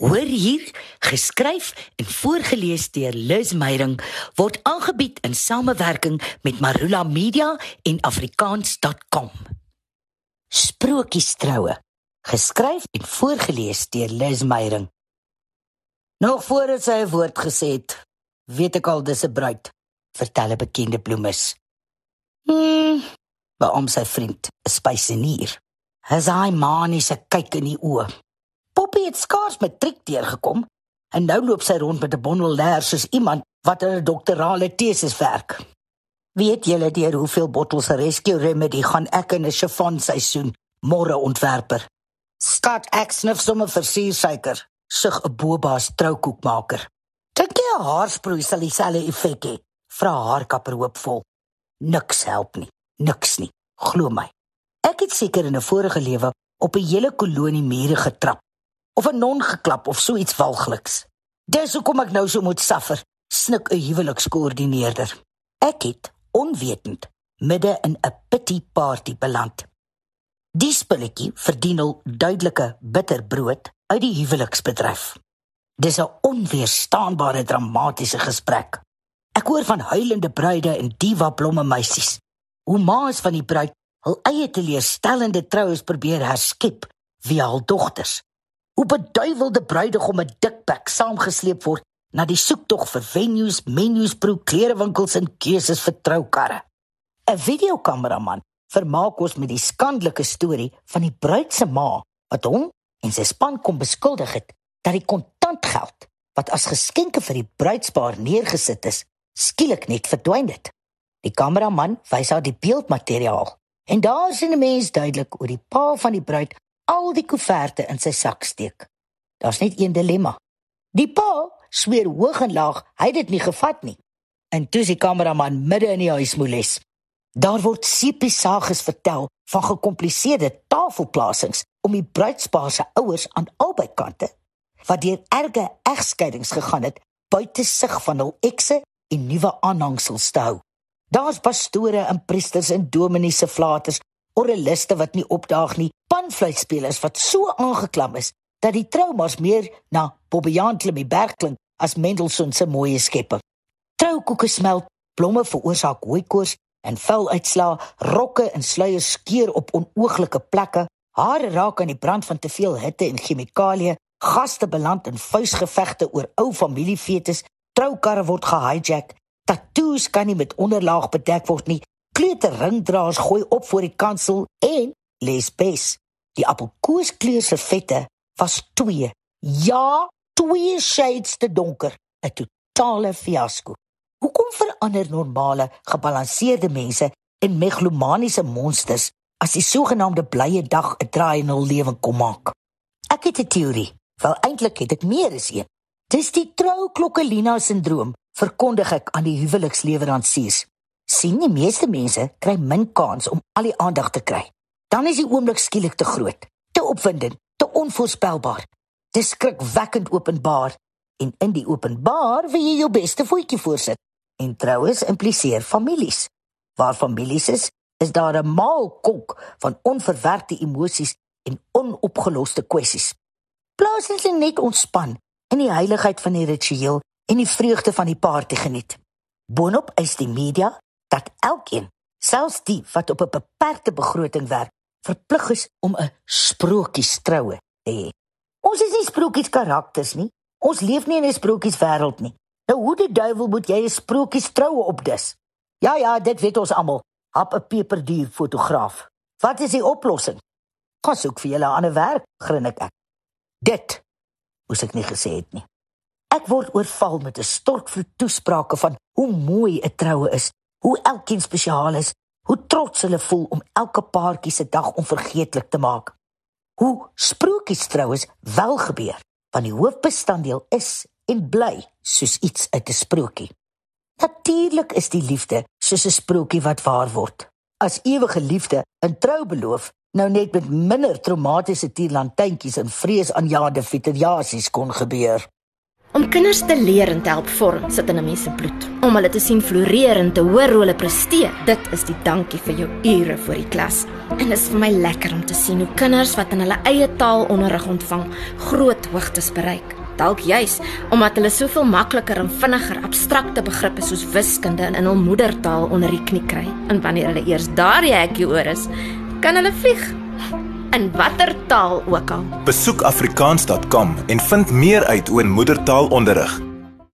Hoor hier, geskryf en voorgeles deur Liz Meyerink word aangebied in samewerking met Marula Media en afrikaans.com. Sprokiestroue, geskryf en voorgeles deur Liz Meyerink. Nog voor sy 'n woord gesê het, weet ek al dis 'n bruid, vertel 'n bekende bloemis. Hm, waarom sy vriend, 'n spysenier. Hy sy maniese kyk in die oë. Poppy het skaars matriek deurgekom en nou loop sy rond met 'n bondel leer soos iemand wat 'n doktorale teses werk. Weet julle deur hoeveel bottels Rescue Remedy gaan ek in 'n chiffon seisoen môre ontwerper? Skat ek sniff sommer vir suursuiker, sug 'n boba's troukoekmaker. Dink jy 'n haarsproei sal dieselfde effek hê? Vra haar kapper hoopvol. Niks help nie, niks nie, glo my. Ek het seker in 'n vorige lewe op 'n hele kolonie mure getrap of 'n non geklap of so iets walgliks. Dis hoekom ek nou so moet suffer, snik 'n huwelikskoördineerder. Ek het onwetend midde in 'n pity party beland. Die spulletjie verdien al duidelike bitterbrood uit die huweliksbedryf. Dis 'n onweerstaanbare dramatiese gesprek. Ek hoor van huilende bruide en diva blomme meisies. Hoe ma's van die bruid hul eie teleurstellende troues probeer herskep via hul dogters hoe beduiwelde bruidegomme dikpak saamgesleep word na die soektog vir venues, menus, pro klerewinkels en keuses vir troukarre. 'n Videokameraman vermaak ons met die skandelike storie van die bruid se ma wat hom en sy span kom beskuldig het dat die kontantgeld wat as geskenke vir die bruidspaar neergesit is, skielik net verdwyn het. Die kameraman wys haar die beeldmateriaal en daar sien 'n mens duidelik hoe die pa van die bruid al die koeverte in sy sak steek. Daar's net een dilemma. Die pa sweer hoog en laag hy het dit nie gevat nie. En toe sy kameraman midde in die huis moeles. Daar word sepiesages vertel van gekompliseerde tafelplasings om die bruidspaar se ouers aan albei kante wat deur erge egskeidings gegaan het buite sig van hul ekse en nuwe aanhangsels te hou. Daar's pastore en priesters en dominees se flaters orreliste wat nie opdaag nie, panfluitspelers wat so aangeklam is dat die traumas meer na Bobbejaan Klimie berg klink as Mendelssohn se mooi skepping. Troukoeke smelt, blomme veroorsaak hooikoors en veluitslaa, rokke en sluiers skeur op onooglike plekke, hare raak aan die brand van te veel hitte en chemikalieë, gaste beland in vuisgevegte oor ou familiefetes, troukarre word gehijack, tattoos kan nie met onderlaag bedek word nie kleuter ringdraers gooi op voor die kansel en les bes. Die appelkoeskleur se vette was 2. Ja, 2 shades te donker. 'n Totale fiasco. Hoekom verander normale, gebalanseerde mense in megalomaniese monsters as die sogenaamde blye dag 'n draai in hul lewe kom maak? Ek het 'n teorie. Wel eintlik het ek meer as een. Dis die trouklokkelina sindroom, verkondig ek aan die huweliksleweranciers sien die meeste mense kry min kans om al die aandag te kry. Dan is die oomblik skielik te groot, te opwindend, te onvoorspelbaar. Dit skrikwekkend openbaar en in die openbaar wil jy jou beste voetjie voorsit. En troues impliseer families. Waar families is, is daar 'n maal kok van onverwerkte emosies en onopgeloste kwessies. Plaas net net ontspan in die heiligheid van die ritueel en die vreugde van die party geniet. Boonop is die media dat elkeen, selfs die wat op 'n beperkte begroting werk, verplig is om 'n sprokiestroue te hê. Ons is nie sprokies karakters nie. Ons leef nie in 'n sprokies wêreld nie. Nou hoe die duiwel moet jy 'n sprokies troue opdis? Ja ja, dit weet ons almal. Hap 'n peperduur fotograaf. Wat is die oplossing? Gaan soek vir julle 'n ander werk, grin ek. Dit moes ek nie gesê het nie. Ek word oorval met 'n stortvloed toesprake van hoe mooi 'n troue is hoe elkeen spesiaal is, hoe trots hulle voel om elke paartjie se dag onvergeetlik te maak. Hoe sprokies trouens wel gebeur, want die hoofbestanddeel is en bly soos iets uit 'n sprokie. Natuurlik is die liefde soos 'n sprokie wat waar word. As ewige liefde in trou beloof, nou net met minder traumatiese tierlantjintjies en vreesaanjaende fitariasies kon gebeur. Om kinders te leer en te help vorm sit in 'n mens se bloed. Om hulle te sien floreer en te hoor hoe hulle presteer, dit is die dankie vir jou ure voor die klas. En dit is vir my lekker om te sien hoe kinders wat in hulle eie taal onderrig ontvang, groot hoogtes bereik. Dalk juis omdat hulle soveel makliker en vinniger abstrakte begrippe soos wiskunde in hul moedertaal onder die knie kry. En wanneer hulle eers daardie hekkie oor is, kan hulle vlieg in watter taal ook al. Besoek afrikaans.com en vind meer uit oor moedertaalonderrig.